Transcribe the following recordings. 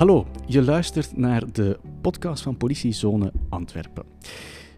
Hallo, je luistert naar de podcast van Politiezone Antwerpen.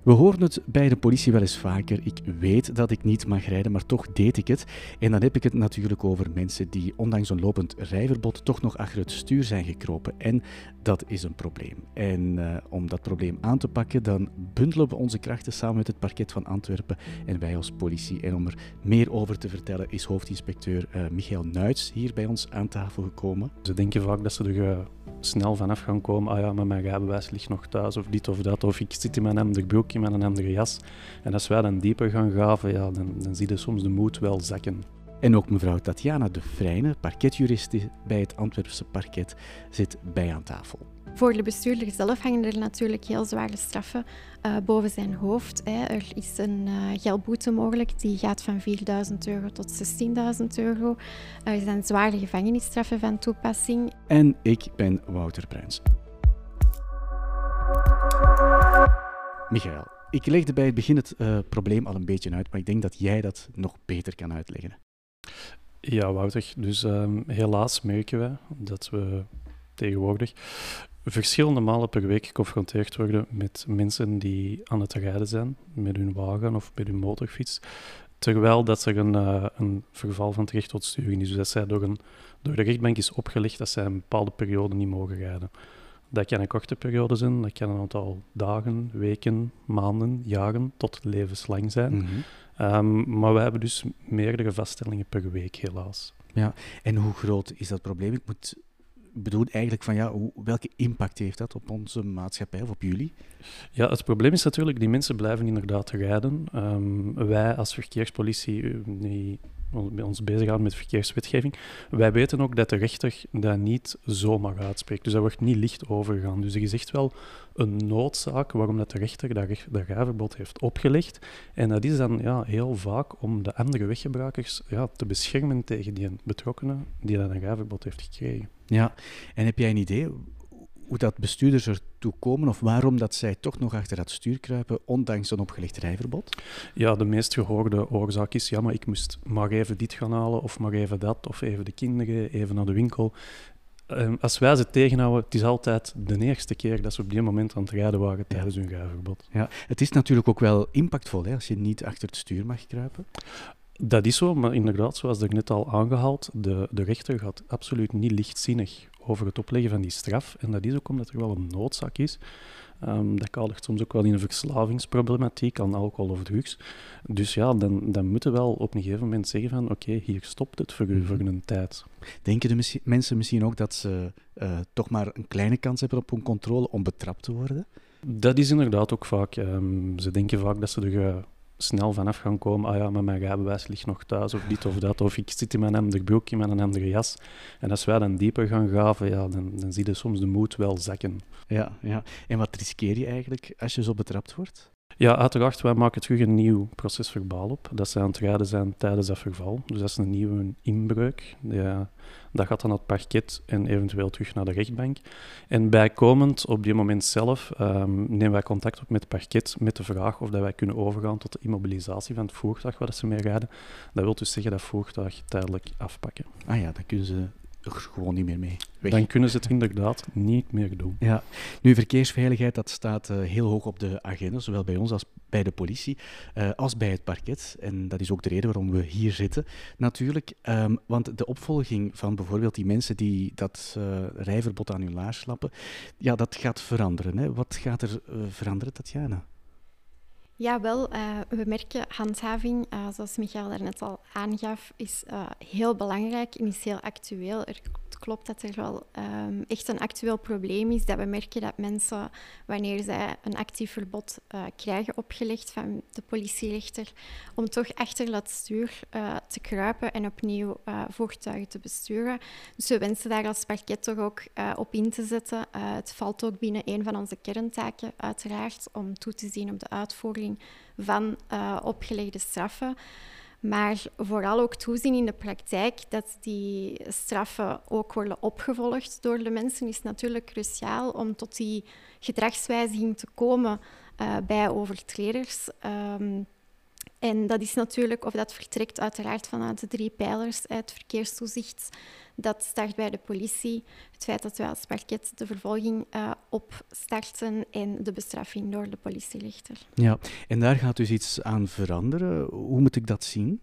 We horen het bij de politie wel eens vaker. Ik weet dat ik niet mag rijden, maar toch deed ik het. En dan heb ik het natuurlijk over mensen die ondanks een lopend rijverbod toch nog achter het stuur zijn gekropen. En dat is een probleem. En uh, om dat probleem aan te pakken, dan bundelen we onze krachten samen met het parket van Antwerpen en wij als politie. En om er meer over te vertellen is hoofdinspecteur uh, Michael Nuits hier bij ons aan tafel gekomen. Ze denken vaak dat ze uh, snel vanaf gaan komen. Ah ja, maar mijn rijbewijs ligt nog thuis of dit of dat. Of ik zit in mijn hemdig broek, in mijn andere jas. En als wij dan dieper gaan graven, ja, dan, dan zie je soms de moed wel zakken. En ook mevrouw Tatjana de Vrijne, parketjuriste bij het Antwerpse parket, zit bij aan tafel. Voor de bestuurder zelf hangen er natuurlijk heel zware straffen uh, boven zijn hoofd. Hè. Er is een uh, geldboete mogelijk, die gaat van 4.000 euro tot 16.000 euro. Er zijn zware gevangenisstraffen van toepassing. En ik ben Wouter Bruins. Michael, ik legde bij het begin het uh, probleem al een beetje uit, maar ik denk dat jij dat nog beter kan uitleggen. Ja, Wouter. Dus um, helaas merken we dat we tegenwoordig verschillende malen per week geconfronteerd worden met mensen die aan het rijden zijn met hun wagen of met hun motorfiets, terwijl dat er een, uh, een verval van het recht tot sturing is. Dus dat zij door, een, door de rechtbank is opgelegd dat zij een bepaalde periode niet mogen rijden. Dat kan een korte periode zijn, dat kan een aantal dagen, weken, maanden, jaren tot levenslang zijn. Mm -hmm. um, maar we hebben dus meerdere vaststellingen per week, helaas. Ja, en hoe groot is dat probleem? Ik moet bedoel eigenlijk van ja, welke impact heeft dat op onze maatschappij of op jullie? Ja, het probleem is natuurlijk, die mensen blijven inderdaad rijden. Um, wij als verkeerspolitie, die bij ons bezighouden met verkeerswetgeving, wij weten ook dat de rechter dat niet zomaar uitspreekt. Dus dat wordt niet licht overgaan. Dus er is echt wel een noodzaak waarom dat de rechter dat, dat rijverbod heeft opgelegd. En dat is dan ja, heel vaak om de andere weggebruikers ja, te beschermen tegen die betrokkenen die dat een rijverbod heeft gekregen. Ja, en heb jij een idee hoe dat bestuurders ertoe komen of waarom dat zij toch nog achter het stuur kruipen, ondanks een opgelegd rijverbod? Ja, de meest gehoorde oorzaak is, ja, maar ik moest maar even dit gaan halen of maar even dat, of even de kinderen, even naar de winkel. Um, als wij ze tegenhouden, het is altijd de eerste keer dat ze op die moment aan het rijden waren tijdens hun rijverbod. Ja, het is natuurlijk ook wel impactvol hè, als je niet achter het stuur mag kruipen. Dat is zo, maar inderdaad, zoals ik net al aangehaald, de, de rechter gaat absoluut niet lichtzinnig over het opleggen van die straf. En dat is ook omdat er wel een noodzaak is. Um, dat kadert soms ook wel in een verslavingsproblematiek aan alcohol of drugs. Dus ja, dan, dan moeten we wel op een gegeven moment zeggen van oké, okay, hier stopt het voor u voor een tijd. Denken de mensen misschien ook dat ze uh, toch maar een kleine kans hebben op een controle om betrapt te worden? Dat is inderdaad ook vaak. Um, ze denken vaak dat ze er uh, snel vanaf gaan komen. Ah ja, maar mijn rijbewijs ligt nog thuis, of dit of dat. Of ik zit in mijn hemdig broek, in mijn andere jas. En als wij dan dieper gaan graven, ja, dan, dan zie je soms de moed wel zakken. Ja, ja. En wat riskeer je eigenlijk als je zo betrapt wordt? Ja, uiteraard, wij maken terug een nieuw procesverbaal op. Dat ze aan het rijden zijn tijdens dat verval. Dus dat is een nieuwe inbreuk. Ja, dat gaat dan naar het parket en eventueel terug naar de rechtbank. En bijkomend, op die moment zelf, um, nemen wij contact op met het parket met de vraag of dat wij kunnen overgaan tot de immobilisatie van het voertuig waar ze mee rijden. Dat wil dus zeggen dat voertuig tijdelijk afpakken. Ah ja, dan kunnen ze er gewoon niet meer mee. Weg. Dan kunnen ze het inderdaad niet meer doen. Ja. Nu, verkeersveiligheid dat staat uh, heel hoog op de agenda, zowel bij ons als bij de politie, uh, als bij het parket. En dat is ook de reden waarom we hier zitten, natuurlijk. Um, want de opvolging van bijvoorbeeld die mensen die dat uh, rijverbod aan hun laars slappen, ja, dat gaat veranderen. Hè? Wat gaat er veranderen, Tatjana? Ja, wel. Uh, we merken handhaving, uh, zoals Michael daarnet al aangaf, is uh, heel belangrijk en is heel actueel. Er klopt dat er wel um, echt een actueel probleem is. Dat we merken dat mensen, wanneer zij een actief verbod uh, krijgen opgelegd van de politierechter, om toch achter dat stuur uh, te kruipen en opnieuw uh, voertuigen te besturen. Dus we wensen daar als parket toch ook op in te zetten. het valt ook binnen een van onze kerntaken, uiteraard, om toe te zien op de uitvoering van opgelegde straffen. Maar vooral ook toezien in de praktijk dat die straffen ook worden opgevolgd door de mensen is natuurlijk cruciaal om tot die gedragswijziging te komen uh, bij overtreders. Um, En dat is natuurlijk, of dat vertrekt uiteraard vanuit de drie pijlers, het verkeerstoezicht, dat start bij de politie, het feit dat wij als parket de vervolging uh, opstarten en de bestraffing door de politielichter. Ja, en daar gaat dus iets aan veranderen. Hoe moet ik dat zien?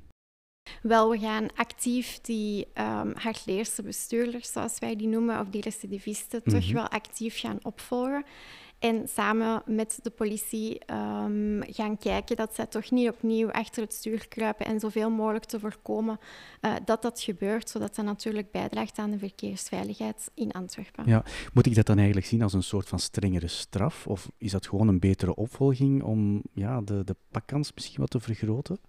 Wel, we gaan actief die um, hardleerse bestuurders, zoals wij die noemen, of die recidivisten, mm toch mhm. wel actief gaan opvolgen. En samen met de politie um, gaan kijken dat zij toch niet opnieuw achter het stuur kruipen en zoveel mogelijk te voorkomen uh, dat dat gebeurt, zodat dat natuurlijk bijdraagt aan de verkeersveiligheid in Antwerpen. Ja, moet ik dat dan eigenlijk zien als een soort van strengere straf? Of is dat gewoon een betere opvolging om ja, de, de pakkans misschien wat te vergroten?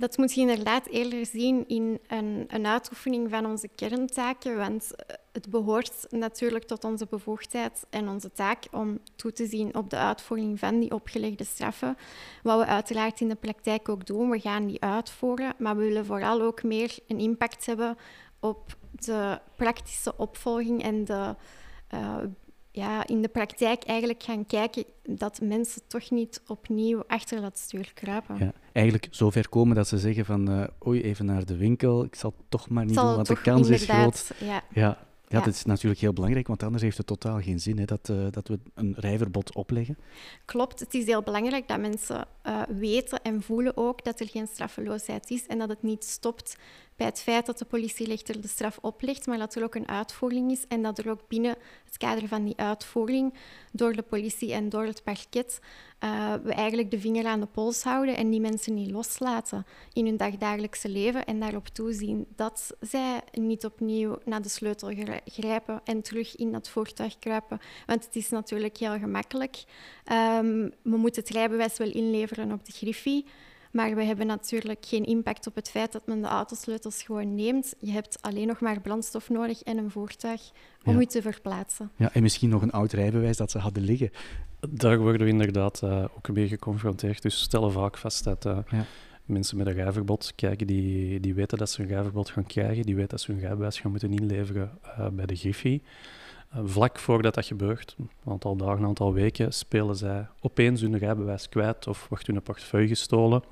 Dat moet je inderdaad eerder zien in een, een uitoefening van onze kerntaken, want eh, het behoort natuurlijk tot onze bevoegdheid en onze taak om toe te zien op de uitvoering van die opgelegde straffen. Wat we uiteraard in de praktijk ook doen, we gaan die uitvoeren, maar we willen vooral ook meer een impact hebben op de praktische opvolging en de uh, ja, in de praktijk eigenlijk gaan kijken dat mensen toch niet opnieuw achter dat stuur kruipen. Ja, eigenlijk zover komen dat ze zeggen van uh, oei, even naar de winkel, ik zal toch maar niet doen, want de kans is groot. Ja. ja. Ja, dat is natuurlijk heel belangrijk, want anders heeft het totaal geen zin hè, dat, uh, dat we een rijverbod opleggen. Klopt, het is heel belangrijk dat mensen uh, weten en voelen ook dat er geen straffeloosheid is en dat het niet stopt bij het feit dat de politielichter de straf oplegt, maar dat er ook een uitvoering is en dat er ook binnen het kader van die uitvoering door de politie en door het parket uh, we eigenlijk de vinger aan de pols houden en die mensen niet loslaten in hun dagdagelijkse leven en daarop toezien dat zij niet opnieuw naar de sleutel grijpen en terug in dat voertuig kruipen. Want het is natuurlijk heel gemakkelijk. Um, we moeten het rijbewijs wel inleveren op de griffie. Maar we hebben natuurlijk geen impact op het feit dat men de autosleutels gewoon neemt. Je hebt alleen nog maar brandstof nodig en een voertuig om ja. je te verplaatsen. Ja, en misschien nog een oud rijbewijs dat ze hadden liggen. Daar worden we inderdaad uh, ook mee geconfronteerd. Dus we stellen vaak vast dat uh, ja. mensen met een rijverbod kijken, die, die weten dat ze een rijverbod gaan krijgen, die weten dat ze hun rijbewijs gaan moeten inleveren uh, bij de Griffie. Vlak voordat dat gebeurt, een aantal dagen, een aantal weken, spelen zij opeens hun rijbewijs kwijt of wordt hun portefeuille gestolen.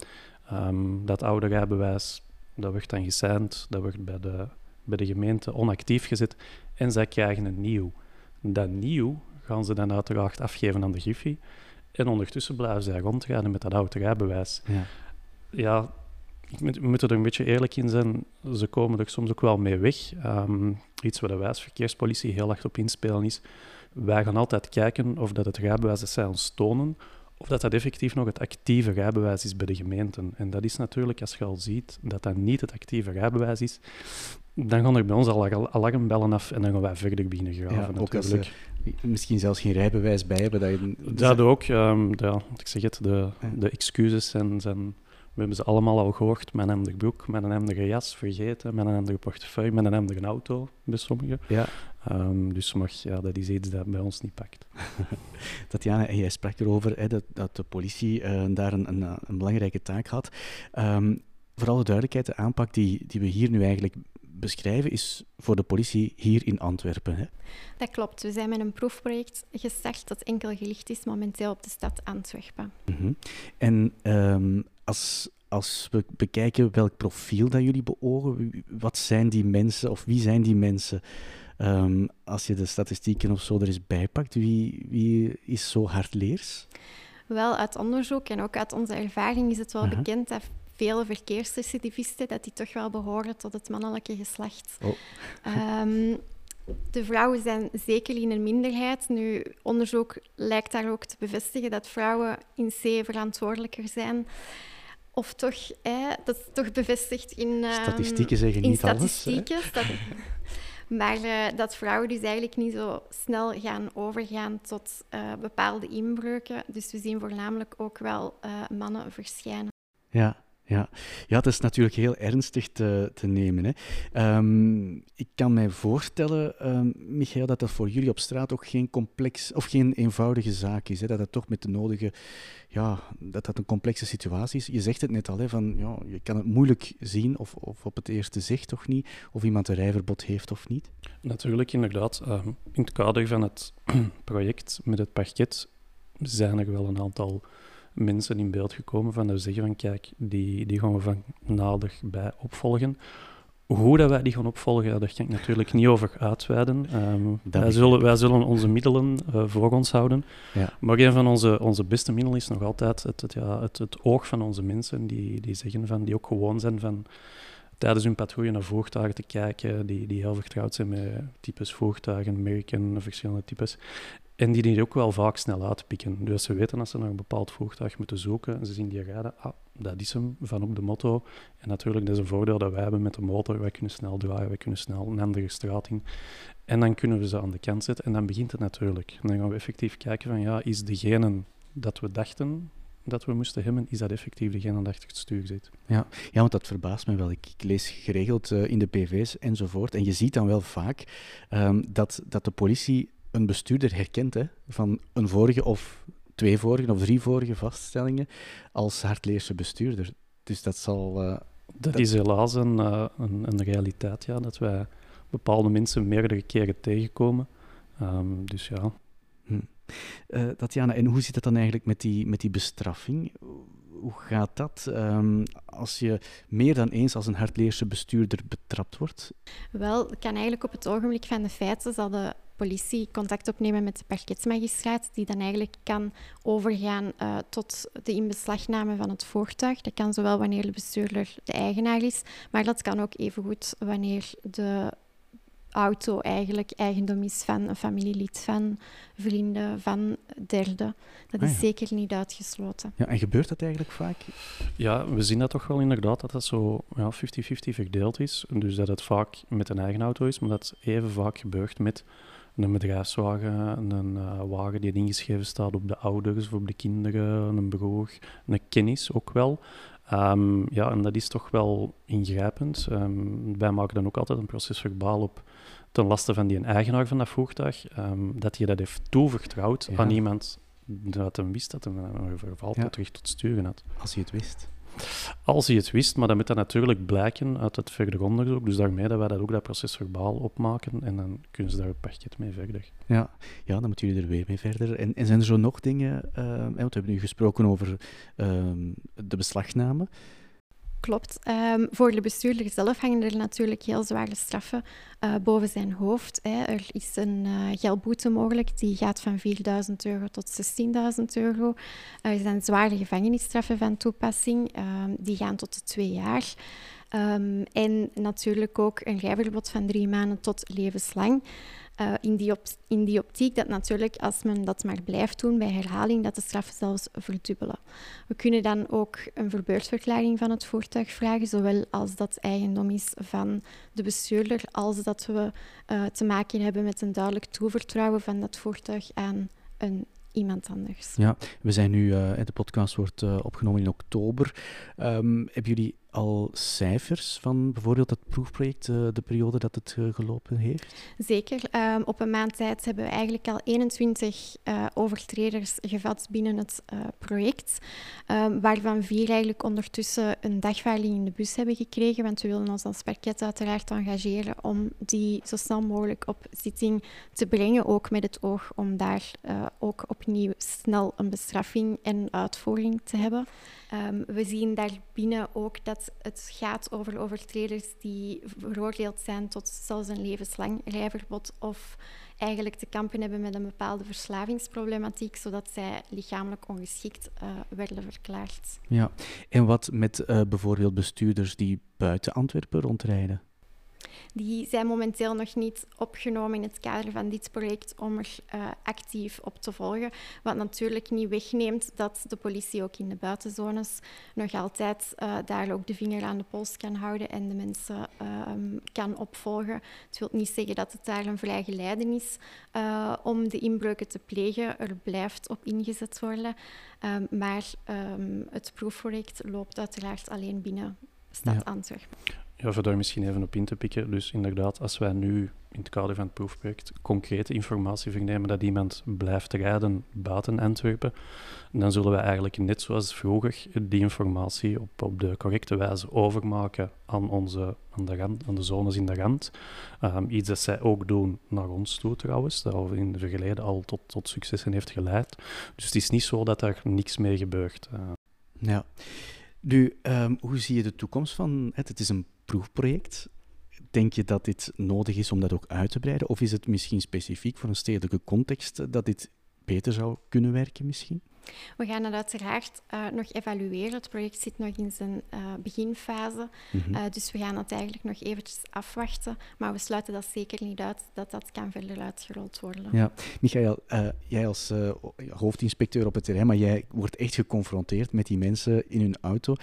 Um, dat oude rijbewijs dat wordt dan geseind, dat wordt bij de, bij de gemeente onactief gezet en zij krijgen een nieuw. Dat nieuw gaan ze dan uiteraard afgeven aan de Griffie. En ondertussen blijven zij rondrijden met dat oude rijbewijs. Ja, ja we moeten er een beetje eerlijk in zijn. Ze komen er soms ook wel mee weg. Um, iets waar de wijsverkeerspolitie heel erg op inspelen is. Wij gaan altijd kijken of dat het rijbewijs dat zij ons tonen, of dat dat effectief nog het actieve rijbewijs is bij de gemeenten. En dat is natuurlijk, als je al ziet dat dat niet het actieve rijbewijs is, dan gaan er bij ons al alarmbellen af en dan gaan wij verder beginnen graven. Ja, ook als ze misschien zelfs geen rijbewijs bij hebben. Dat, je... dat ook. Um, ja, ik zeg het, de, de excuses zijn, zijn... We hebben ze allemaal al gehoord. Mijn hemdige broek, mijn hemdige jas vergeten, mijn hemdige portefeuille, mijn hemdige auto, bij sommigen. Ja. Um, dus mag, ja, dat is iets dat bij ons niet pakt. Tatjana, en jij sprak erover hè, dat, dat de politie uh, daar een, een, een, belangrijke taak had. Um, voor alle duidelijkheid, de aanpak die, die we hier nu eigenlijk beschrijven is voor de politie hier in Antwerpen. Hè? Dat klopt. We zijn met een proefproject gestart dat enkel gelicht is momenteel op de stad Antwerpen. Mm En um, als, als we bekijken welk profiel dat jullie beogen, wat zijn die mensen of wie zijn die mensen? Um, als je de statistieken of zo er eens bijpakt, wie, wie is zo hardleers? Wel, uit onderzoek en ook uit onze ervaring is het wel bekend dat vele verkeersrecidivisten, dat die toch wel behoren tot het mannelijke geslacht. Oh. Um, de vrouwen zijn zeker in een minderheid. Nu, onderzoek lijkt daar ook te bevestigen dat vrouwen in C verantwoordelijker zijn. Of toch, eh, dat is toch bevestigd in... Um, statistieken zeggen niet statistieken, alles. maar uh, dat vrouwen dus eigenlijk niet zo snel gaan overgaan tot uh, bepaalde inbreuken. Dus we zien voornamelijk ook wel uh, mannen verschijnen. Ja, ja. ja, het is natuurlijk heel ernstig te, te nemen. Hè. Um, ik kan mij voorstellen, um, Michael, dat dat voor jullie op straat ook geen complex of geen eenvoudige zaak is. Hè. Dat het toch met de nodige, ja, dat dat een complexe situatie is. Je zegt het net al, hè, van, ja, je kan het moeilijk zien of, of op het eerste zicht toch niet, of iemand een rijverbod heeft of niet. Natuurlijk, inderdaad. Uh, in het kader van het project met het parket zijn er wel een aantal mensen in beeld gekomen van dat we zeggen van kijk, die, die gaan we van naderbij opvolgen. Hoe dat wij die gaan opvolgen, daar kan ik natuurlijk niet over uitweiden. Ehm, wij, zullen, wij zullen onze middelen uh, voor ons houden. Ja. Maar een van onze, onze beste middelen is nog altijd het, het, ja, het, het oog van onze mensen, die, die zeggen van, die ook gewoon zijn van tijdens hun patrouille naar voertuigen te kijken, die, die heel vertrouwd zijn met types voertuigen, merken, verschillende types. En die die ook wel vaak snel uitpikken. Dus ze weten als ze naar een bepaald voertuig moeten zoeken, ze zien die rijden, ah, dat is hem, van op de motto. En natuurlijk, dat is een voordeel dat wij hebben met de motor. Wij kunnen snel draaien, wij kunnen snel een andere straat in. En dan kunnen we ze aan de kant zetten en dan begint het natuurlijk. En dan gaan we effectief kijken van, ja, is degene dat we dachten dat we moesten hebben, is dat effectief degene dat achter het stuur zit. Ja, ja want dat verbaast me wel. Ik, lees geregeld uh, in de PV's enzovoort. En je ziet dan wel vaak um, dat, dat de politie een bestuurder herkent hè, van een vorige of twee vorige of drie vorige vaststellingen als hardleerse bestuurder. Dus dat zal... Uh, dat, is helaas een, uh, een, een, realiteit, ja, dat wij bepaalde mensen meerdere keren tegenkomen. Um, dus ja. Hm. Uh, Tatjana, en hoe zit het dan eigenlijk met die, met die bestraffing? Hoe gaat dat um, als je meer dan eens als een hardleerse bestuurder betrapt wordt? Wel, kan eigenlijk op het ogenblik van de feiten zal de politie contact opnemen met de parketsmagistraat, die dan eigenlijk kan overgaan uh, tot de inbeslagname van het voertuig. Dat kan zowel wanneer de bestuurder de eigenaar is, maar dat kan ook evengoed wanneer de auto eigenlijk eigendom is van een familielid, van vrienden, van derden. Dat is ah, zeker niet uitgesloten. Ja, en gebeurt dat eigenlijk vaak? Ja, we zien dat toch wel inderdaad, dat dat zo 50-50 ja, verdeeld is. Dus dat het vaak met een eigen auto is, maar dat het even vaak gebeurt met een bedrijfswagen, een uh, wagen die ingeschreven staat op de ouders of op de kinderen, een broer, een kennis ook wel. Um, ja, en dat is toch wel ingrijpend. Um, wij maken dan ook altijd een procesverbaal op ten laste van die eigenaar van dat voertuig, um, dat hij dat heeft toevertrouwd aan iemand dat hem wist dat hij een verval ja. tot tot sturen had. Als hij het wist. Als hij het wist, maar dat moet dan natuurlijk blijken uit het verder onderzoek. Dus daarmee dat wij dat ook dat proces verbaal opmaken en dan kunnen ze daar het pakket mee verder. Ja, ja dan moeten jullie er weer mee verder. En, zijn er zo nog dingen, uh, want we hebben nu gesproken over uh, de beslagname. Klopt. Um, voor de bestuurder zelf hangen er natuurlijk heel zware straffen uh, boven zijn hoofd. Hè. Er is een uh, geldboete mogelijk, die gaat van 4.000 euro tot 16.000 euro. Er zijn zware gevangenisstraffen van toepassing, um, die gaan tot de twee jaar. Um, en natuurlijk ook een rijverbod van drie maanden tot levenslang. Uh, in, die in die optiek dat natuurlijk, als men dat maar blijft doen bij herhaling, dat de straffen zelfs verdubbelen. We kunnen dan ook een verbeurdverklaring van het voertuig vragen, zowel als dat eigendom is van de bestuurder, als dat we uh, te maken hebben met een duidelijk toevertrouwen van dat voertuig aan een iemand anders. Ja, we zijn nu, uh, de podcast wordt opgenomen in oktober. Um, hebben jullie al cijfers van bijvoorbeeld dat proefproject, uh, de periode dat het gelopen heeft? Zeker. Um, op een maand tijd hebben we eigenlijk al 21 overtreders gevat binnen het project, um, waarvan vier eigenlijk ondertussen een dagvaarding in de bus hebben gekregen, want we willen ons als parket uiteraard engageren om die zo snel mogelijk op zitting te brengen, ook met het oog om daar ook op opnieuw snel een bestraffing en uitvoering te hebben. Um, we zien daarbinnen ook dat het gaat over overtreders die veroordeeld zijn tot zelfs een levenslang rijverbod of eigenlijk te kampen hebben met een bepaalde verslavingsproblematiek, zodat zij lichamelijk ongeschikt uh, werden verklaard. Ja, en wat met uh, bijvoorbeeld bestuurders die buiten Antwerpen rondrijden? Die zijn momenteel nog niet opgenomen in het kader van dit project om er uh, actief op te volgen. Wat natuurlijk niet wegneemt dat de politie ook in de buitenzones nog altijd uh, daar ook de vinger aan de pols kan houden en de mensen uh, kan opvolgen. Het wil niet zeggen dat het daar een vrij geleiden is uh, om de inbreuken te plegen. Er blijft op ingezet worden. Um, maar um, het proefproject loopt uiteraard alleen binnen stad ja. Antwerpen. Ja, voor daar misschien even op in te pikken. Dus inderdaad, als wij nu in het kader van het proefproject concrete informatie vernemen dat iemand blijft rijden buiten Antwerpen, dan zullen wij eigenlijk net zoals vroeger die informatie op, op de correcte wijze overmaken aan, onze, aan, de, rand, aan de zones in de rand. Um, iets dat zij ook doen naar ons toe trouwens, dat in het verleden al tot, tot successen heeft geleid. Dus het is niet zo dat daar niks mee gebeurt. Uh. Ja. Nu, um, hoe zie je de toekomst van het? Het is een proefproject. Denk je dat dit nodig is om dat ook uit te breiden? Of is het misschien specifiek voor een stedelijke context dat dit beter zou kunnen werken misschien? We gaan het uiteraard uh, nog evalueren. Het project zit nog in zijn uh, beginfase. Mm -hmm. uh, dus we gaan het eigenlijk nog eventjes afwachten. Maar we sluiten dat zeker niet uit dat dat kan verder uitgerold worden. Ja, Michael, jij als hoofdinspecteur op het terrein, maar jij wordt echt geconfronteerd met die mensen in hun auto.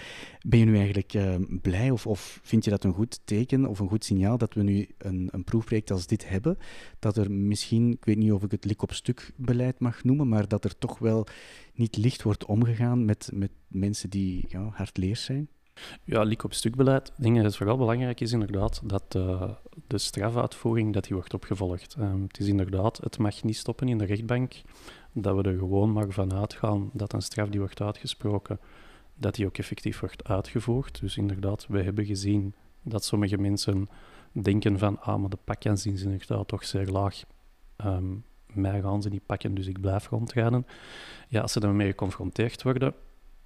Ben je nu eigenlijk blij of, of vind je dat een goed teken of een goed signaal dat we nu een, een proefproject als dit hebben? Dat er misschien, ik weet niet of ik het lik op stuk beleid mag noemen, maar dat er toch wel niet licht wordt omgegaan met, met mensen die ja, hardleers zijn? Ja, lik op stukbeleid. Ik denk dat het vooral belangrijk is inderdaad dat uh, de strafuitvoering dat die wordt opgevolgd. Um, het is inderdaad, het mag niet stoppen in de rechtbank, dat we er gewoon maar van uitgaan dat een straf die wordt uitgesproken, dat die ook effectief wordt uitgevoerd. Dus inderdaad, we hebben gezien dat sommige mensen denken van, ah, maar de pakkans is inderdaad toch zeer laag. Um, mij gaan ze niet pakken, dus ik blijf rondrijden. Ja, als ze daarmee geconfronteerd worden,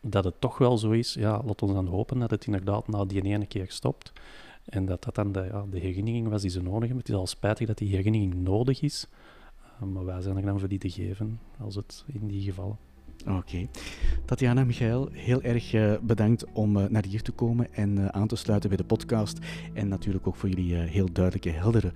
dat het toch wel zo is, ja, laat ons dan hopen dat het inderdaad na die ene keer stopt. En dat dat dan de, ja, de herinnering was die ze nodig hebben. Het is al spijtig dat die herinnering nodig is, uh, maar wij zijn er dan voor die te geven, als het in die gevallen. Oké. Okay. Tatjana, Michael, heel erg uh, bedankt om uh, naar hier te komen en aan te sluiten bij de podcast. En natuurlijk ook voor jullie heel duidelijke, heldere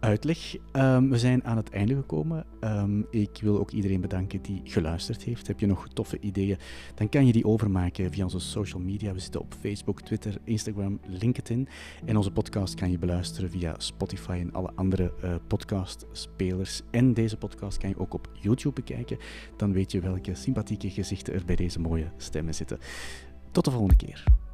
uitleg. Um, we zijn aan het einde gekomen. Um, ik wil ook iedereen bedanken die geluisterd heeft. Heb je nog toffe ideeën? Dan kan je die overmaken via onze social media. We zitten op Facebook, Twitter, Instagram, LinkedIn. En onze podcast kan je beluisteren via Spotify en alle andere uh, podcastspelers. En deze podcast kan je ook op YouTube bekijken. Dan weet je welke sympathieke gezichten er bij deze mooie stemmen zitten. Tot de volgende keer.